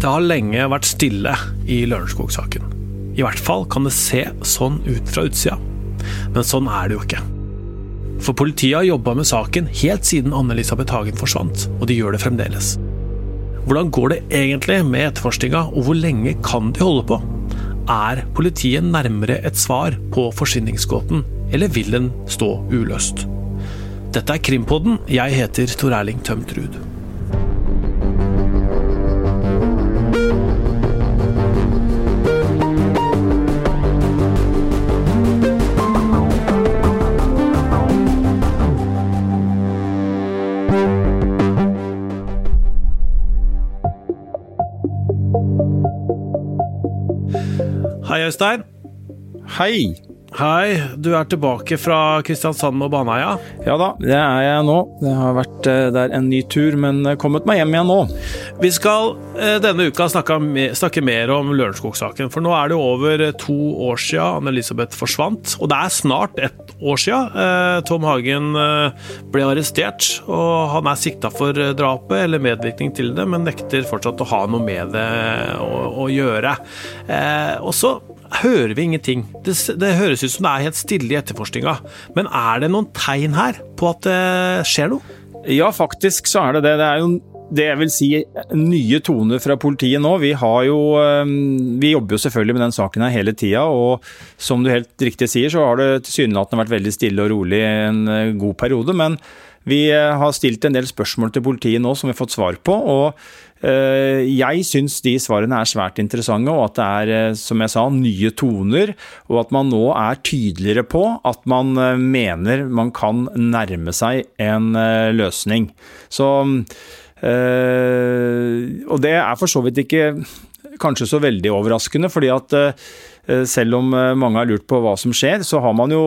Det har lenge vært stille i Lørenskog-saken. I hvert fall kan det se sånn ut fra utsida. Men sånn er det jo ikke. For politiet har jobba med saken helt siden Anne-Elisabeth Hagen forsvant, og de gjør det fremdeles. Hvordan går det egentlig med etterforskninga, og hvor lenge kan de holde på? Er politiet nærmere et svar på forsvinningsgåten, eller vil den stå uløst? Dette er Krimpodden. Jeg heter Tor Erling Tømt Hei, Øystein. Hei. Hei, du er tilbake fra Kristiansand og Baneheia? Ja da, det er jeg nå. Det har vært eh, der en ny tur, men kommet meg hjem igjen nå. Vi skal eh, denne uka snakke, snakke mer om Lørenskog-saken. For nå er det over to år siden Anne-Elisabeth forsvant. Og det er snart ett år siden eh, Tom Hagen ble arrestert. Og han er sikta for drapet eller medvirkning til det, men nekter fortsatt å ha noe med det å, å gjøre. Og så hører vi ingenting. Det, det, høres ut som det er helt stille i etterforskninga. Men er det noen tegn her på at det skjer noe? Ja, faktisk så er det det. Det er jo det jeg vil si nye toner fra politiet nå. Vi, jo, vi jobber jo selvfølgelig med den saken her hele tida. Og som du helt riktig sier, så har det tilsynelatende vært veldig stille og rolig en eh, god periode. Men vi eh, har stilt en del spørsmål til politiet nå som vi har fått svar på. og Eh, jeg syns de svarene er svært interessante, og at det er, som jeg sa, nye toner. Og at man nå er tydeligere på at man mener man kan nærme seg en løsning. Så Og det er for så vidt ikke kanskje så veldig overraskende, fordi at selv om mange har lurt på hva som skjer, så har man jo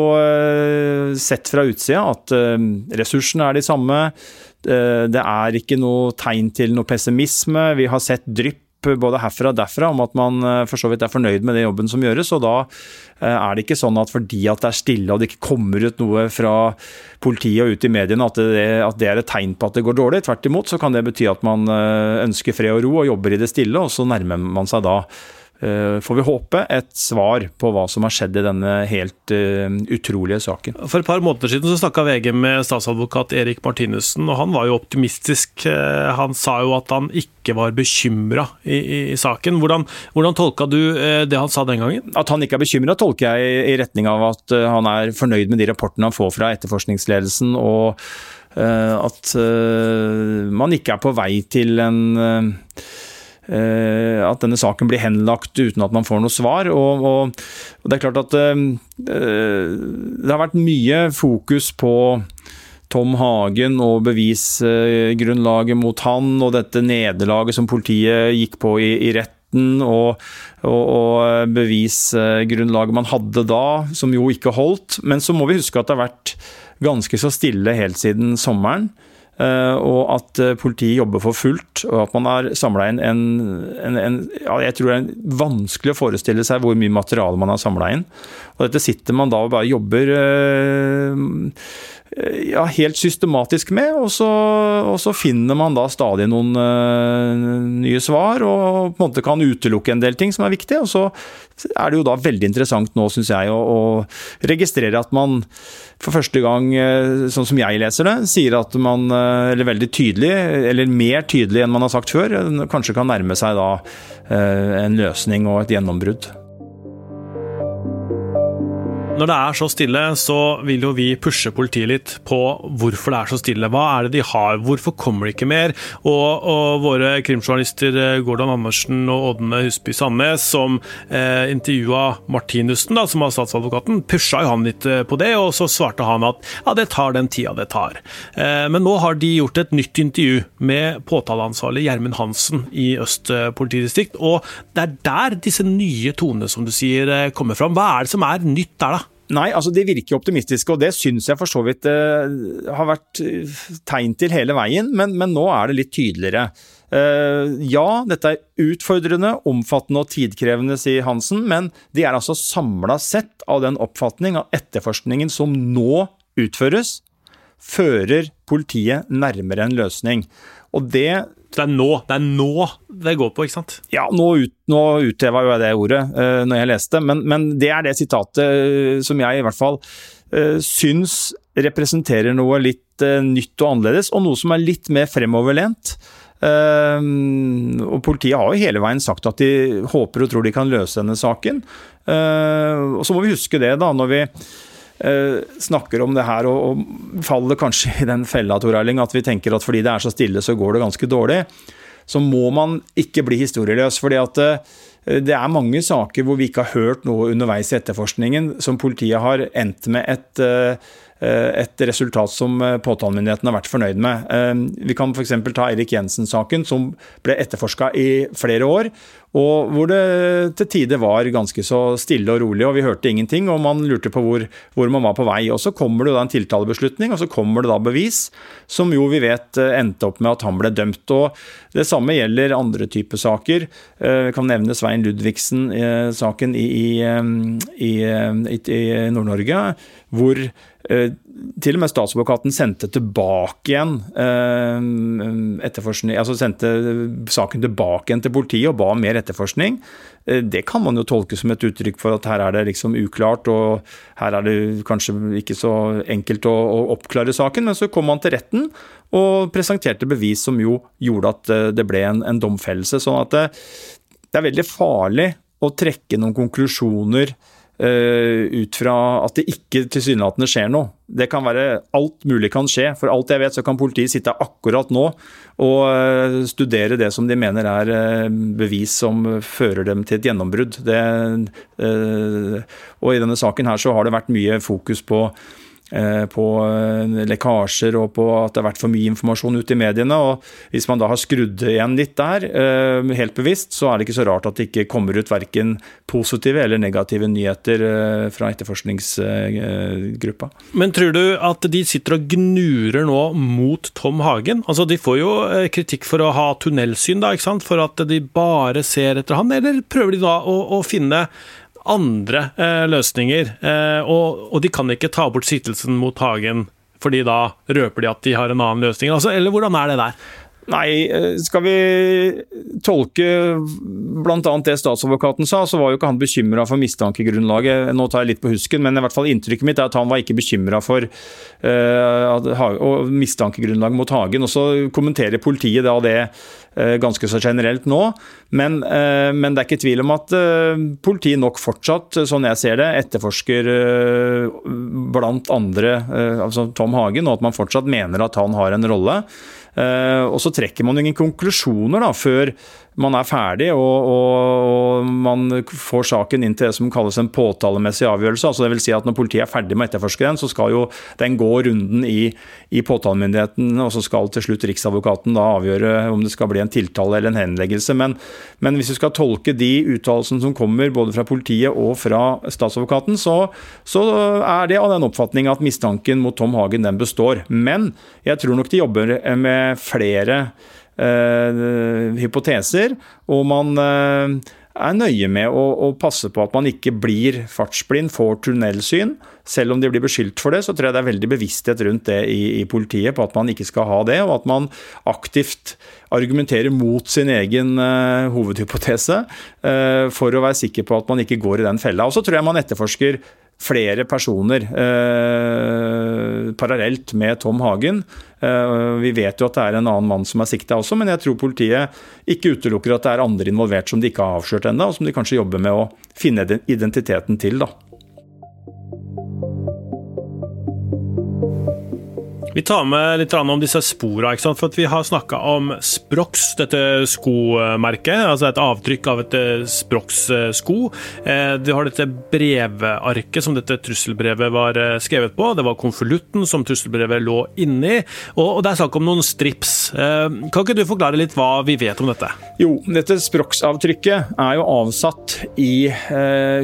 sett fra utsida at ressursene er de samme. Eh, det er ikke noe tegn til noe pessimisme. Vi har sett drypp både herfra og derfra om at man eh, for så vidt er fornøyd med den jobben som gjøres. og Da eh, er det ikke sånn at fordi at det er stille og det ikke kommer ut noe fra politiet og ut i mediene, at det, at det er et tegn på at det går dårlig. Tvert imot så kan det bety at man ønsker fred og ro og jobber i det stille, og så nærmer man seg da Eh, får vi håpe, et svar på hva som har skjedd i denne helt uh, utrolige saken. For et par måneder siden så snakka VG med statsadvokat Erik Martinussen, og han var jo optimistisk. Eh, han sa jo at han ikke var bekymra i, i, i, saken. Hvordan, hvordan tolka du det han sa den gangen? At han ikke er bekymra, tolker jeg i retning av at han er fornøyd med de rapportene han får fra etterforskningsledelsen. og at man ikke er på vei til en Eh, at denne saken blir henlagt uten at man får noe svar. Og, og, og det er klart at uh, det har vært mye fokus på Tom Hagen og bevisgrunnlaget mot han, og dette nederlaget som politiet gikk på i, i retten. Og, og, og, bevisgrunnlaget man hadde da, som jo ikke holdt. Men så må vi huske at det har vært ganske så stille helt siden sommeren. Eh, og at eh, politiet jobber for fullt, og at man har samla inn en, en, en, ja, Jeg tror det er vanskelig å forestille seg hvor mye materiale man har samla inn. Og dette sitter man da og bare jobber eh, ja, helt systematisk med, og så, og så, finner man da stadig noen uh, nye svar og på en måte kan utelukke en del ting som er viktige. Og så er det jo da veldig interessant nå, syns jeg, å, å, registrere at man for første gang, uh, sånn som jeg leser det, sier at man, eller veldig tydelig, eller mer tydelig enn man har sagt før, kanskje kan nærme seg da en løsning og et gjennombrudd. Når det er så stille, så vil jo vi pushe politiet litt på hvorfor det er så stille. Hva er det de har, hvorfor kommer det ikke mer? Og, og våre krimjournalister eh, Gordon Andersen og Ådne Husby Sandnes, som eh, intervjua Martinussen, da, som var statsadvokaten, pusha jo han litt eh, på det, og så svarte han at ja, det tar den tida det tar. Eh, men nå har de gjort et nytt intervju med påtaleansvarlig Gjermund Hansen i Øst eh, politidistrikt, og det er der disse nye tonene, som du sier, kommer fram. Hva er det som er nytt der, da? Nei, altså de virker optimistiske, og det syns jeg for så vidt uh, har vært eh, tegn til hele veien, men, men nå er det litt tydeligere. Uh, ja, dette er utfordrende, omfattende og tidkrevende, sier Hansen, men de er altså samla sett av den oppfatning at etterforskningen som nå utføres, fører politiet nærmere en løsning. Og det Så det er nå det er nå det går på, ikke sant? Ja, nå, ut, nå utheva jo jeg det ordet uh, når jeg leste, men, men, det er det sitatet uh, som jeg i hvert fall uh, syns representerer noe litt uh, nytt og annerledes, og noe som er litt mer fremoverlent. og Politiet har jo hele veien sagt at de håper og tror de kan løse denne saken. og Så må vi huske det da, når vi snakker om det her og, og faller kanskje i den fella Tor Erling, at vi tenker at fordi det er så stille, så går det ganske dårlig så må man ikke bli historieløs. fordi at eh, det er mange saker hvor vi ikke har hørt noe underveis i etterforskningen som politiet har endt med et eh, Eh, et resultat som eh, påtalemyndigheten har vært fornøyd med. Eh, vi kan f.eks. ta Erik Jensen-saken, som ble etterforska i flere år. Og hvor det til tider var ganske så stille og rolig, og vi hørte ingenting. Og man lurte på hvor, hvor man var på vei. Og så kommer det da en tiltalebeslutning, og så kommer det da bevis, som jo vi vet endte opp med at han ble dømt. Og det samme gjelder andre typer saker. Vi kan nevne Svein Ludvigsen-saken i, i, i, i Nord-Norge, hvor Eh, til og med statsadvokaten sendte tilbake igjen eh, etterforskning, altså sendte saken tilbake igjen til politiet og ba om mer etterforskning. Eh, det kan man jo tolke som et uttrykk for at her er det liksom uklart, og her er det kanskje ikke så enkelt å, å oppklare saken. Men så kom man til retten og presenterte bevis som jo gjorde at det ble en, en domfellelse. sånn at det, det er veldig farlig å trekke noen konklusjoner Uh, ut fra at det ikke tilsynelatende skjer noe. Det kan være Alt mulig kan skje. For alt jeg vet, så kan politiet sitte akkurat nå og uh, studere det som de mener er uh, bevis som fører dem til et gjennombrudd. Det, og i denne saken her så har det vært mye fokus på på eh, lekkasjer og på at det har vært for mye informasjon ute i mediene. og Hvis man da har skrudd igjen litt der, eh, helt bevisst, så er det ikke så rart at det ikke kommer ut verken positive eller negative nyheter fra etterforskningsgruppa. Men tror du at de sitter og gnurer nå mot Tom Hagen? Altså De får jo kritikk for å ha tunnelsyn, da, ikke sant? for at de bare ser etter han, eller prøver de da å, å finne andre eh, løsninger. Eh, og, og, de kan ikke ta bort siktelsen mot Hagen, fordi da røper de at de har en annen løsning. Altså, eller hvordan er det der? Nei, eh, skal vi tolke bl.a. det statsadvokaten sa, så var jo ikke han bekymra for mistankegrunnlaget. Nå tar jeg litt på husken, men i hvert fall inntrykket mitt er at han var ikke bekymra for uh, mistankegrunnlaget mot Hagen. Og så kommenterer politiet da det uh, ganske så generelt nå. Men, uh, men, det er ikke tvil om at politiet nok fortsatt, sånn jeg ser det, etterforsker blant andre altså Tom Hagen, og at man fortsatt mener at han har en rolle. Eh, og så trekker man ingen konklusjoner da, før man er ferdig og, og, man får saken inn til det som kalles en påtalemessig avgjørelse. altså det vil si at Når politiet er ferdig med å etterforske den, så skal jo den gå runden i, i påtalemyndigheten, og så skal til slutt Riksadvokaten da avgjøre om det skal bli en tiltale eller en henleggelse. Men, men hvis vi skal tolke de uttalelsene som kommer både fra politiet og fra statsadvokaten, så, så er det av den oppfatning at mistanken mot Tom Hagen den består. Men jeg tror nok de jobber med flere hypoteser, og man eh, er nøye med å, å, passe på at man ikke blir fartsblind, får tunnelsyn. Selv om de blir beskyldt for det, så tror jeg det er veldig bevissthet rundt det i, i, politiet på at man ikke skal ha det, og at man aktivt argumenterer mot sin egen uh, hovedhypotese uh, for å være sikker på at man ikke går i den fella. Og så tror jeg man etterforsker flere personer eh, parallelt med Tom Hagen. Eh, vi vet jo at det er en annen mann som er sikta også, men jeg tror politiet ikke utelukker at det er andre involvert som de ikke har avslørt ennå, og som de kanskje jobber med å finne identiteten til. da. Vi tar med litt om disse sporene. For Vi har snakka om Sprox, dette skomerket. Altså et avtrykk av et eh, Sprox-sko. Eh, du har dette brevarket som dette trusselbrevet var eh, skrevet på. Det var konvolutten som trusselbrevet lå inni. Og det er snakk om noen strips. Kan ikke du forklare litt hva vi vet om dette? Jo, dette Sprox-avtrykket er jo avsatt i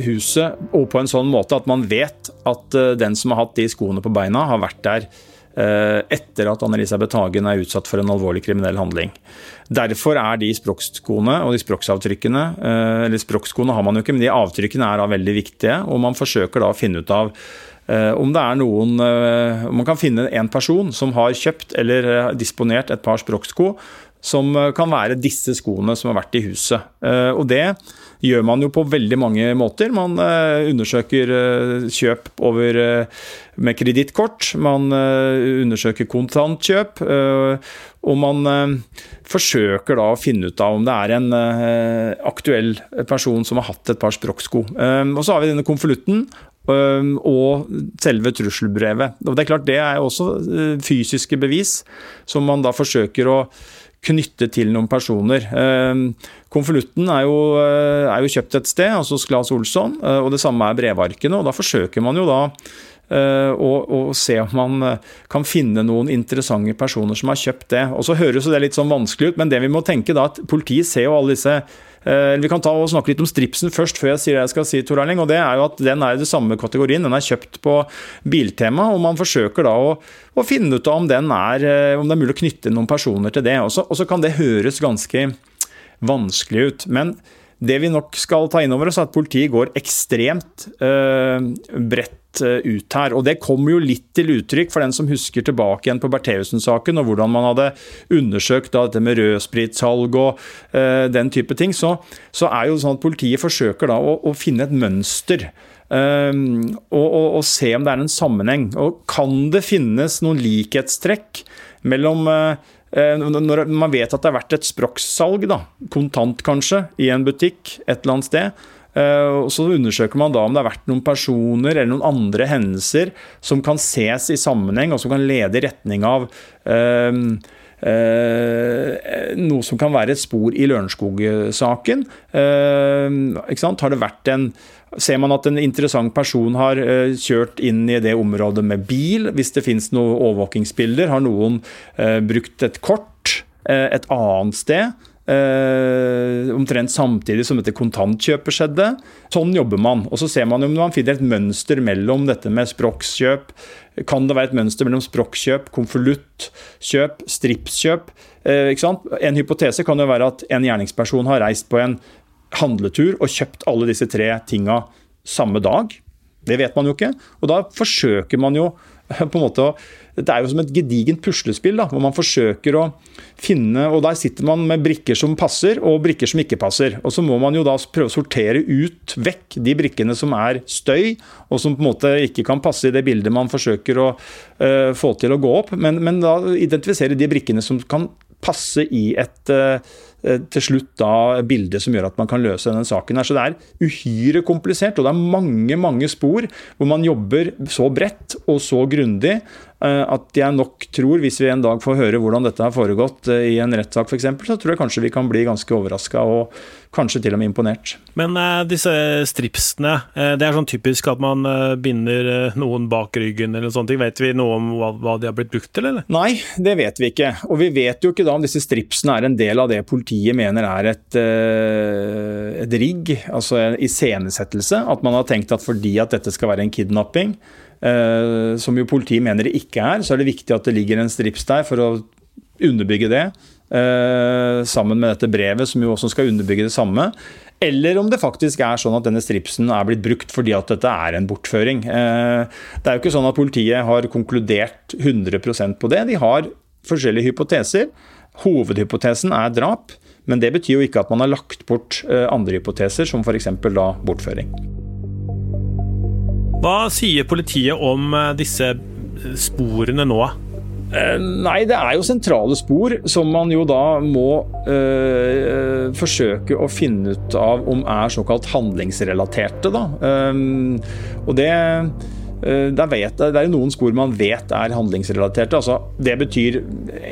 huset og på en sånn måte at man vet at den som har hatt de skoene på beina, har vært der etter at Anne-Elisabeth Hagen er utsatt for en alvorlig kriminell handling. Derfor er de språkskoene og de språksavtrykkene eh, Eller språkskoene har man jo ikke, men de avtrykkene er da veldig viktige. Og man forsøker da å finne ut av eh, om det er noen Om Man kan finne en person som har kjøpt eller disponert et par språksko som kan være disse skoene som har vært i huset. Og det gjør man jo på veldig mange måter. Man undersøker kjøp over, med kredittkort, man undersøker kontantkjøp, og man forsøker da å finne ut av om det er en aktuell person som har hatt et par språksko. Og så har vi denne konvolutten og selve trusselbrevet. Og Det er klart det er også fysiske bevis som man da forsøker å knytte til noen personer. Konvolutten er, øh, er, jo kjøpt et sted, altså hos Claes Olsson, øh, og det samme er brevarkene. og Da forsøker man jo da å, å, se om man kan finne noen interessante personer som har kjøpt det. Og så høres det litt sånn vanskelig ut, men det vi må tenke da, at politiet ser jo alle disse Eh, vi kan ta og snakke litt om stripsen først, før jeg sier det jeg skal si, Tor Erling. og det er jo at Den er i det samme kategorien. Den er kjøpt på Biltema, og man forsøker da å, å finne ut om, er, eh, om, det er mulig å knytte noen personer til det. Og så kan det høres ganske vanskelig ut. men det vi nok skal ta inn over oss, er at politiet går ekstremt eh, bredt Eh, ut her. Og Det kommer jo litt til uttrykk for den som husker tilbake igjen på Bertheussen-saken, og hvordan man hadde undersøkt da, dette med rødspritsalg og eh, den type ting. Så, så, er jo sånn at politiet forsøker da å, å finne et mønster. Eh, og, og, og, se om det er en sammenheng. Og Kan det finnes noen likhetstrekk mellom uh, når man vet at det har vært et språksalg, da, kontant kanskje, i en butikk et eller annet sted, Eh, Så undersøker man da om det har vært noen personer eller noen andre hendelser som kan ses i sammenheng, og som kan lede i retning av eh, eh, noe som kan være et spor i Lørenskog-saken. Har det vært en Ser man at en interessant person har kjørt inn i det området med bil? Hvis det finnes noen overvåkingsbilder, har noen brukt et kort et annet sted? eh, omtrent samtidig som dette kontantkjøpet skjedde. Sånn jobber man. Og så ser man om man finner et mønster mellom dette med språkskjøp. Kan det være et mønster mellom språkkjøp, konvoluttkjøp, stripskjøp? Eh, en hypotese kan jo være at en gjerningsperson har reist på en handletur og kjøpt alle disse tre tinga samme dag. Det vet man jo ikke. Og da forsøker man jo på en måte å Det er jo som et gedigent puslespill, da, hvor man forsøker å finne Og der sitter man med brikker som passer, og brikker som ikke passer. Og så må man jo da prøve å sortere ut vekk de brikkene som er støy, og som på en måte ikke kan passe i det bildet man forsøker å uh, få til å gå opp, men, men da identifisere de brikkene som kan passe i et uh, til slutt da bildet som gjør at man kan løse denne saken. her. Så Det er uhyre komplisert, og det er mange mange spor hvor man jobber så bredt og så grundig Eh, at jeg nok tror, hvis vi en dag får høre hvordan dette har foregått eh, i en rettssak f.eks., så tror jeg kanskje vi kan bli ganske overraska og kanskje til og med imponert. Men uh, disse stripsene, uh, det er sånn typisk at man uh, binder noen bak ryggen eller sånne ting. Vet vi noe om hva, hva, de har blitt brukt til, eller? Nei, det vet vi ikke. Og vi vet jo ikke da om disse stripsene er en del av det politiet mener er et, et rigg, altså en iscenesettelse. At man har tenkt at fordi at dette skal være en kidnapping, Eh, som jo politiet mener det ikke er, så er det viktig at det ligger en strips der for å underbygge det. Eh, sammen med dette brevet, som jo også skal underbygge det samme. Eller om det faktisk er sånn at denne stripsen er blitt brukt fordi at dette er en bortføring. Eh, det er jo ikke sånn at politiet har konkludert 100% på det. De har forskjellige hypoteser. Hovedhypotesen er drap, men det betyr jo ikke at man har lagt bort andre hypoteser, som f.eks. da bortføring. Hva sier politiet om eh, disse sporene nå? Eh, nei, det er jo sentrale spor som man jo da må øh, forsøke å finne ut av om er såkalt handlingsrelaterte. Da. Um, og det Eh, det er jo noen spor man vet er handlingsrelaterte. Altså, det betyr,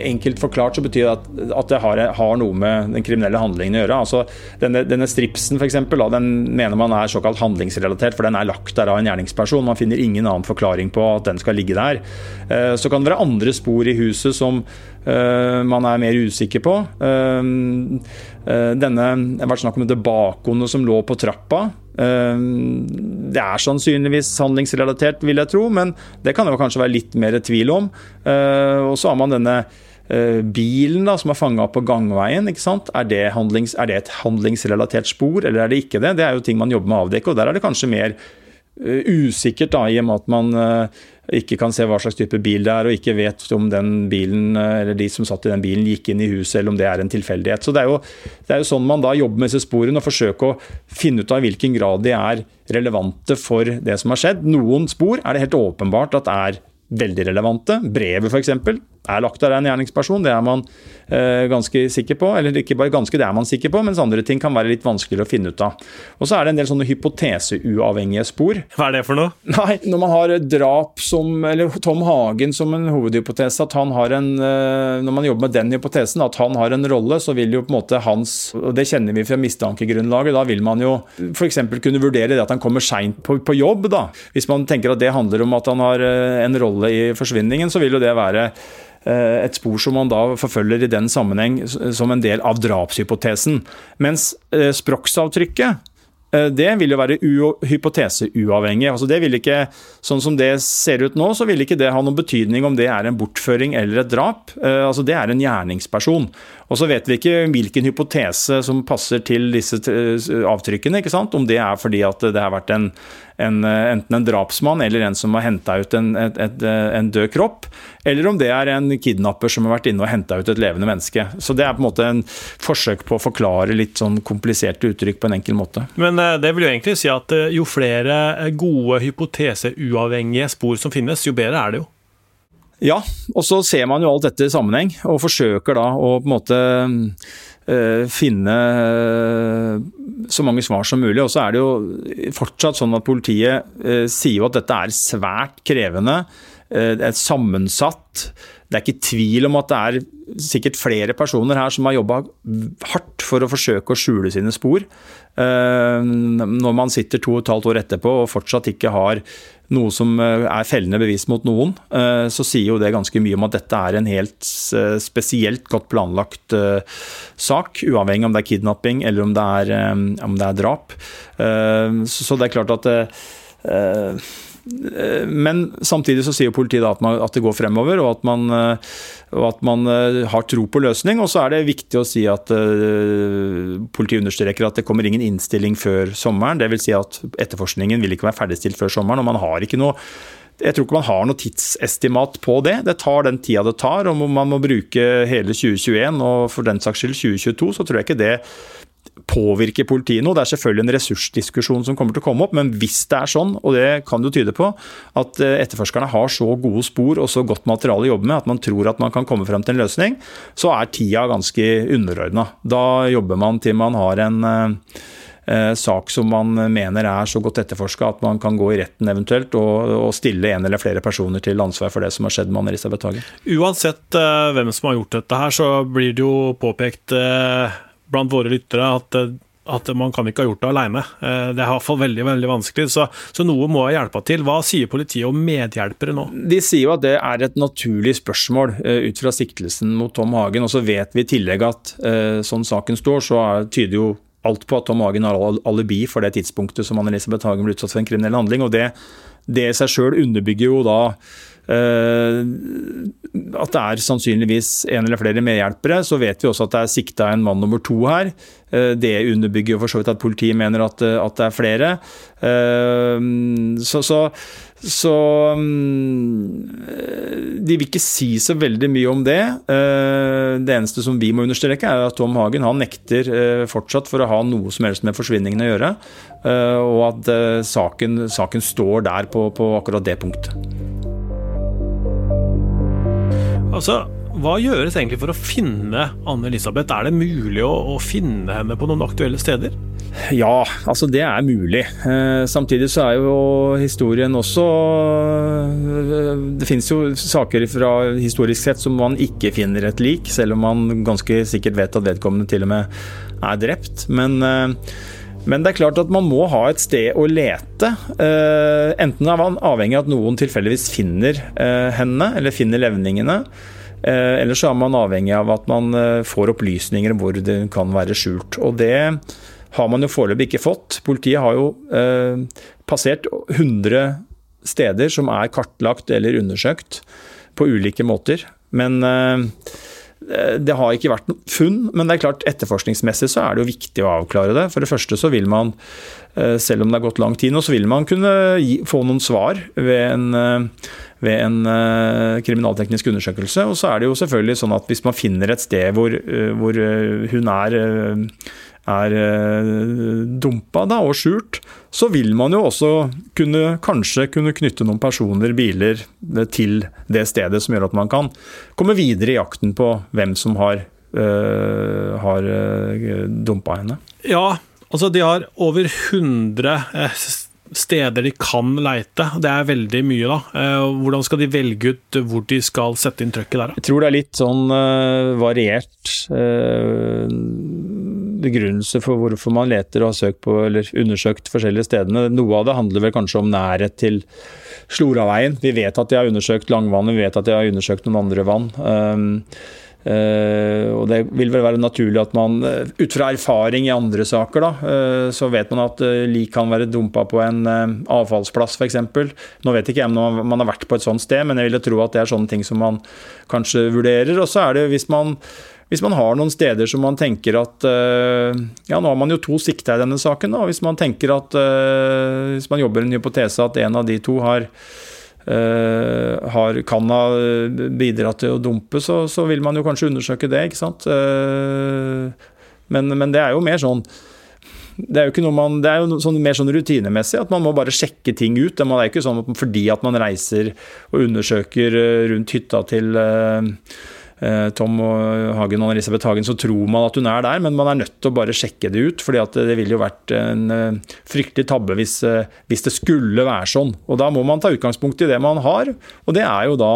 Enkelt forklart så betyr det at, at det har, har, noe med den kriminelle handlingen å gjøre. Altså, denne, denne stripsen for eksempel, den mener man er såkalt handlingsrelatert, for den er lagt der av en gjerningsperson. Man finner ingen annen forklaring på at den skal ligge der. Eh, så kan det være andre spor i huset som uh, man er mer usikker på. Denne, Det har vært snakk om bakgående som lå på trappa. Det er sannsynligvis handlingsrelatert, vil jeg tro, men det kan det kanskje være litt mer tvil om. Og så har man denne bilen da, som er fanga på gangveien. ikke sant? Er det, handlings, er det, et handlingsrelatert spor, eller er det ikke det? Det er jo ting man jobber med å avdekke, og der er det kanskje mer usikkert, da, i og med at man ikke kan se hva slags type bil det er, og ikke vet om den bilen, eller de som satt i den bilen gikk inn i huset, eller om det er en tilfeldighet. Så Det er jo, det er jo sånn man da jobber med disse sporene, og forsøker å finne ut av i hvilken grad de er relevante for det som har skjedd. Noen spor er det helt åpenbart at er veldig relevante. Brevet f.eks er lagt av en gjerningsperson. Det er man eh, ganske sikker på. Eller ikke bare ganske, det er man sikker på, mens andre ting kan være litt vanskeligere å finne ut av. Og så er det en del sånne hypoteseuavhengige spor. Hva er det for noe? Nei, Når man har drap som Eller Tom Hagen som en hovedhypotese, at han har en eh, Når man jobber med den hypotesen, at han har en rolle, så vil jo på en måte hans Og det kjenner vi fra mistankegrunnlaget. Da vil man jo f.eks. kunne vurdere det at han kommer seint på, på jobb, da. Hvis man tenker at det handler om at han har eh, en rolle i forsvinningen, så vil jo det være et spor som man da forfølger i den sammenheng som en del av drapshypotesen. Mens språksavtrykket, eh, det vil jo være hypoteseuavhengig. Altså det vil ikke, sånn som det ser ut nå, så vil ikke det ha noen betydning om det er en bortføring eller et drap. Altså Det er en gjerningsperson. Og så vet vi ikke hvilken hypotese som passer til disse avtrykkene. ikke sant? Om det er fordi at det har vært en, en, enten en drapsmann eller en som har henta ut en, et, et, en, død kropp, eller om det er en kidnapper som har vært inne og henta ut et levende menneske. Så Det er på en måte en forsøk på å forklare litt sånn kompliserte uttrykk på en enkel måte. Men eh, det vil jo egentlig si at eh, jo flere gode gode hypoteseuavhengige spor som finnes, jo bedre er det jo. Ja, og så ser man jo alt dette i sammenheng, og forsøker da å på en måte øh, finne øh, så mange svar som mulig. Og så er det jo fortsatt sånn at politiet øh, sier jo at dette er svært krevende. Det er sammensatt. Det er ikke tvil om at det er sikkert flere personer her som har jobba hardt for å forsøke å skjule sine spor. Når man sitter to og et halvt år etterpå og fortsatt ikke har noe som eh, er fellende bevis mot noen, eh, så sier jo det ganske mye om at dette er en helt eh, spesielt godt planlagt sak, uavhengig om det er kidnapping eller om det er, om det er drap. Så det er klart at men samtidig så sier politiet at, man, at, det går fremover, og at, man, og at, man, har tro på løsning. Og så er det viktig å si at uh, politiet understreker at det kommer ingen innstilling før sommeren. Dvs. Si at etterforskningen vil ikke være ferdigstilt før sommeren. og man har ikke noe jeg tror ikke man har noe tidsestimat på det. Det tar den tida det tar. Om man må bruke hele 2021 og for den saks skyld 2022, så tror jeg ikke det påvirke politiet noe. Det er selvfølgelig en ressursdiskusjon som kommer til å komme opp, men hvis det er sånn, og det kan jo tyde på, at eh, etterforskerne har så gode spor og så godt materiale å jobbe med at man tror at man kan komme frem til en løsning, så er tida ganske underordna. Da jobber man til man har en eh, eh, sak som man mener er så godt etterforska at man kan gå i retten eventuelt og, og, stille en eller flere personer til ansvar for det som har skjedd med Anne-Elisabeth Hagen. Uansett hvem som har gjort dette her, så blir det jo påpekt blant våre lyttere at, at man kan ikke ha gjort det alene. Eh, det er i hvert fall veldig veldig vanskelig, så, så noe må hjelpe til. Hva sier politiet om medhjelpere nå? De sier jo at det er et naturlig spørsmål eh, ut fra siktelsen mot Tom Hagen. Og så vet vi i tillegg at eh, sånn saken står, så tyder jo alt på at Tom Hagen har alibi for det tidspunktet som Anne-Elisabeth Hagen ble utsatt for en kriminell handling. og det, det i seg sjøl underbygger jo da Eh, at det er sannsynligvis en eller flere medhjelpere. Så vet vi også at det er sikta en mann nummer to her. Eh, det underbygger jo for så vidt at politiet mener at, eh, at det er flere. Så, så, så, De vil ikke si så veldig mye om det. Det eneste som vi må understreke, er at Tom Hagen han nekter fortsatt for å ha noe som helst med forsvinningen å gjøre. Og at saken, saken står der på, på akkurat det punktet. Altså, hva gjøres egentlig for å finne Anne-Elisabeth? Er det mulig å, å, finne henne på noen aktuelle steder? Ja, altså det er mulig. Eh, samtidig så er jo historien også eh, Det finnes jo saker fra historisk sett som man ikke finner et lik, selv om man ganske sikkert vet at vedkommende til og med er drept. Men eh, men det er klart at man må ha et sted å lete. Eh, enten er man avhengig av at noen tilfeldigvis finner eh, henne, eller finner levningene. Eh, eller så er man avhengig av at man får opplysninger om hvor det kan være skjult. Og det har man jo foreløpig ikke fått. Politiet har jo passert 100 steder som er kartlagt eller undersøkt på ulike måter. Men det har ikke vært noe funn, men det er klart etterforskningsmessig så er det jo viktig å avklare det. For det første så vil man, selv om det har gått lang tid nå, så vil man kunne gi, få noen svar ved en, ved en kriminalteknisk undersøkelse. Og så er det jo selvfølgelig sånn at hvis man finner et sted hvor, hvor hun er er eh, dumpa da, og skjult, så vil man jo også kunne, kanskje kunne knytte noen personer, biler, eh, til det stedet, som gjør at man kan komme videre i jakten på hvem som har, øh, har dumpa henne. Ja, altså de har over 100 steder de kan leite. Det er veldig mye, da. Hvordan skal de velge ut hvor de skal sette inn trøkket der? Jeg tror det er litt sånn uh, variert. Uh, begrunnelse for hvorfor man leter og har søkt på eller undersøkt forskjellige stedene. Noe av det handler vel kanskje om nærhet til Sloraveien. Vi vet at de har undersøkt Langvannet, vi vet at de har undersøkt noen andre vann. Um, Uh, og Det vil vel være naturlig at man, uh, ut fra erfaring i andre saker, da, uh, så vet man at lik kan være dumpa på en avfallsplass f.eks. Nå vet ikke jeg om man har vært på et sånt sted, men jeg vil tro at det er sånne ting som man kanskje vurderer. Og så er det hvis man hvis man har noen steder som man tenker at eh, Ja, nå har man jo to sikta i denne saken. Da. Hvis man tenker at eh, Hvis man jobber en hypotese at en av de to har, eh, har kan ha bidratt til å dumpe, så, så, vil man jo kanskje undersøke det, ikke sant. Men, men det er jo mer sånn det er jo, man, det er jo sånn, mer sånn rutinemessig at man må bare sjekke ting ut. Det er ikke sånn at fordi at man reiser og undersøker rundt hytta til Tom Hagen og Elisabeth Hagen, så tror man at hun er der, men man er nødt til å bare sjekke det ut. fordi det ville jo vært en eh, fryktelig tabbe hvis, eh, hvis, det skulle være sånn. Og Da må man ta utgangspunkt i det man har, og det er jo da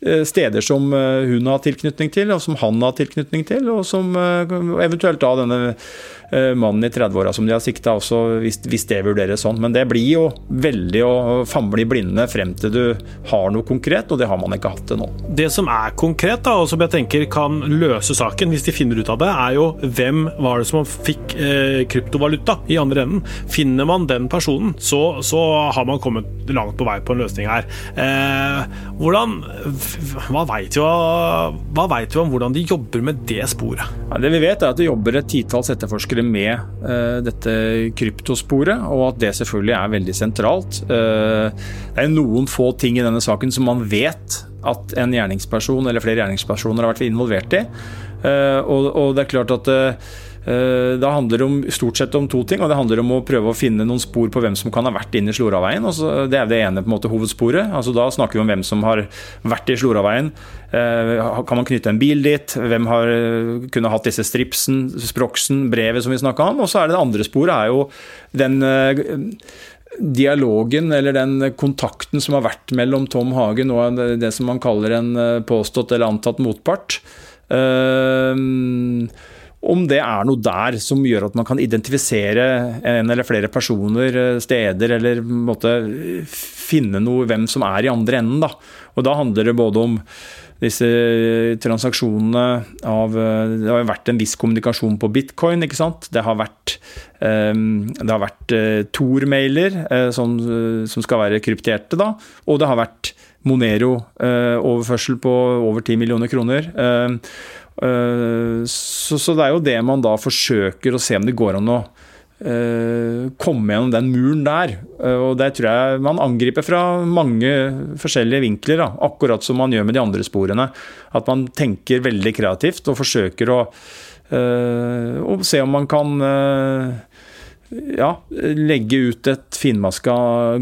steder som hun har tilknytning til, og som han har tilknytning til, og som eventuelt da denne Eh, mannen i 30-åra som de har sikta også, hvis, hvis, det vurderes sånn. Men det blir jo veldig å famle i blinde frem til du har noe konkret, og det har man ikke hatt til nå. Det som er konkret, da, og som jeg tenker kan løse saken, hvis de finner ut av det, er jo hvem var det som fikk eh, kryptovaluta i andre enden. Finner man den personen, så, så, har man kommet langt på vei på en løsning her. Eh, hvordan, hva veit vi, vi, om hvordan de jobber med det sporet? Ja, det vi vet er at det jobber et titalls etterforskere videre med uh, dette kryptosporet, og at det selvfølgelig er veldig sentralt. Uh, det er noen få ting i denne saken som man vet at en gjerningsperson eller flere gjerningspersoner har vært involvert i. Uh, og, det er klart at Eh, da handler det om, stort sett om to ting. og Det handler om å prøve å finne noen spor på hvem som kan ha vært inne i Sloraveien. Det er det ene på en måte hovedsporet. Altså Da snakker vi om hvem som har vært i Sloraveien. Eh, kan man knytte en bil dit? Hvem har eh, kunne hatt disse stripsen, sproksen, brevet som vi snakka om? Og så er det det andre sporet er jo den dialogen eller den kontakten som har vært mellom Tom Hagen og det som man kaller en påstått eller antatt motpart. Uh, om det er noe der som gjør at man kan identifisere en eller flere personer, eh, steder, eller måtte finne noe hvem som er i andre enden. Da. Og da handler det både om disse transaksjonene av eh, Det har vært en viss kommunikasjon på bitcoin, ikke sant. Det har vært, um, det har vært Tor-mailer som, som, skal være krypterte, da. Og det har vært Monero-overførsel på over 10 millioner kroner. Uh, Eh, så, så, det er jo det man da forsøker å se om det går an å uh, komme gjennom den muren der. Uh, og det tror jeg man angriper fra mange forskjellige vinkler, da, akkurat som man gjør med de andre sporene. At man tenker veldig kreativt og forsøker å, uh, å se om man kan ja, legge ut et finmaska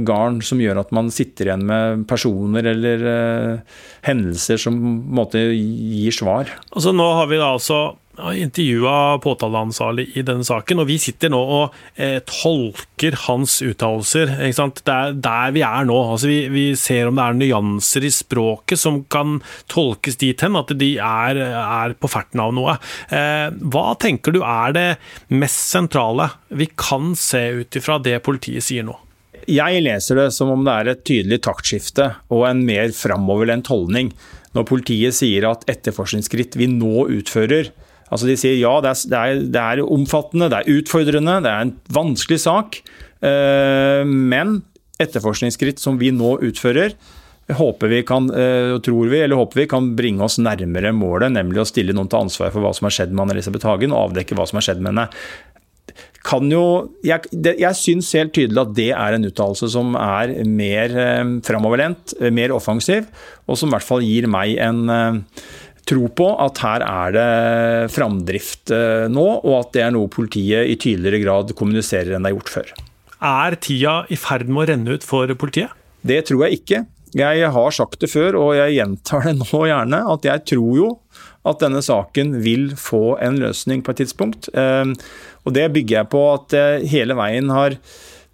garn som gjør at man sitter igjen med personer eller uh, hendelser som på en måte gir svar. Altså Nå har vi da altså intervjua påtaleansvarlig i denne saken, og vi sitter nå og eh, tolker hans uttalelser. Det er der vi er nå. Altså, vi, vi, ser om det er nyanser i språket som kan tolkes dit hen at de er, er på ferten av noe. Eh, hva tenker du er det mest sentrale vi kan se ut ifra det politiet sier nå? Jeg leser det som om det er et tydelig taktskifte og en mer framoverlent holdning når politiet sier at etterforskningsskritt vi nå utfører, Altså De sier ja, det er, det, er, det er, omfattende, det er utfordrende, det er en vanskelig sak. Eh, men etterforskningsskritt som vi nå utfører, håper vi kan, tror vi, eller håper vi kan bringe oss nærmere målet, nemlig å stille noen til ansvar for hva som har skjedd med Anne-Elisabeth Hagen, og avdekke hva som har skjedd med henne kan jo Jeg, jeg syns helt tydelig at det er en uttalelse som er mer eh, framoverlent, eh, mer offensiv, og som i hvert fall gir meg en eh, tro på at her er det framdrift eh, nå, og at det er noe politiet i tydeligere grad kommuniserer enn det er gjort før. Er tida i ferd med å renne ut for politiet? Det tror jeg ikke. Jeg har sagt det før, og jeg gjentar det nå gjerne, at jeg tror jo at denne saken vil få en løsning på et tidspunkt. Ehm, og det bygger jeg på at hele veien har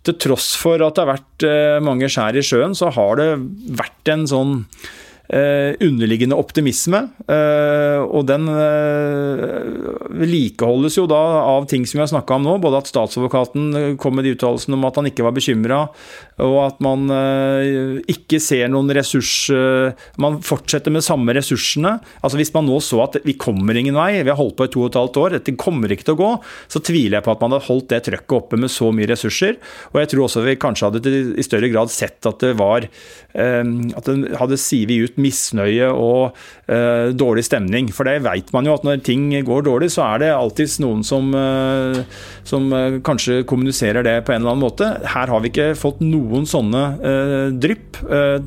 Til tross for at det har vært eh, mange skjær i sjøen, så har det vært en sånn Eh, underliggende optimisme. Eh, og den eh, vedlikeholdes jo da av ting som vi har snakka om nå. Både at statsadvokaten kom med de uttalelsene om at han ikke var bekymra, og at man ikke ser noen ressurs Man fortsetter med samme ressursene. Altså Hvis man nå så at vi kommer ingen vei, vi har holdt på i to og et halvt år, dette kommer ikke til å gå, så tviler jeg på at man hadde holdt det trøkket oppe med så mye ressurser. Og jeg tror også vi kanskje hadde i større grad sett at det var At det hadde sivet ut misnøye og uh, dårlig stemning. For det vet man jo at når ting går dårlig, så er det alltids noen som, uh, som uh, kanskje kommuniserer det på en eller annen måte. Her har vi ikke fått noen sånne drypp.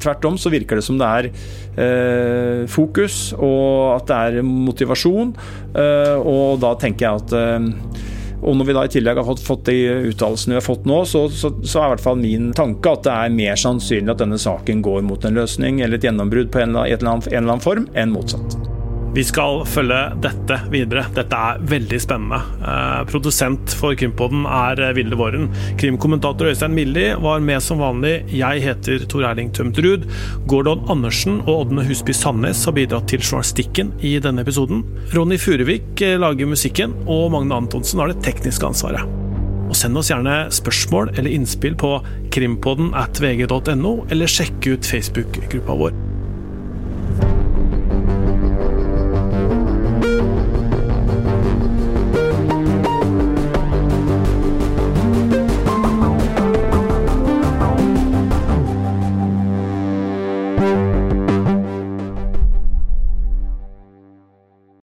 tvert om så virker det som det er fokus, og at det er motivasjon. og da tenker jeg at og når vi da i tillegg har fått, de uttalelsene vi har fått nå, så, så, så, er i hvert fall min tanke at det er mer sannsynlig at denne saken går mot en løsning eller et gjennombrudd på en eller, annen, en eller annen form, enn motsatt. Vi skal følge dette videre. Dette er veldig spennende. Eh, produsent for Krimpodden er Vilde Våren. Krimkommentator Øystein Milli var med som vanlig. Jeg heter Tor Erling Tømt Ruud. Gordon Andersen og Ådne Husby Sandnes har bidratt til journalistikken i denne episoden. Ronny Furuvik eh, lager musikken, og Magne Antonsen har det tekniske ansvaret. Og Send oss gjerne spørsmål eller innspill på krimpodden at vg.no, eller sjekk ut Facebook-gruppa vår.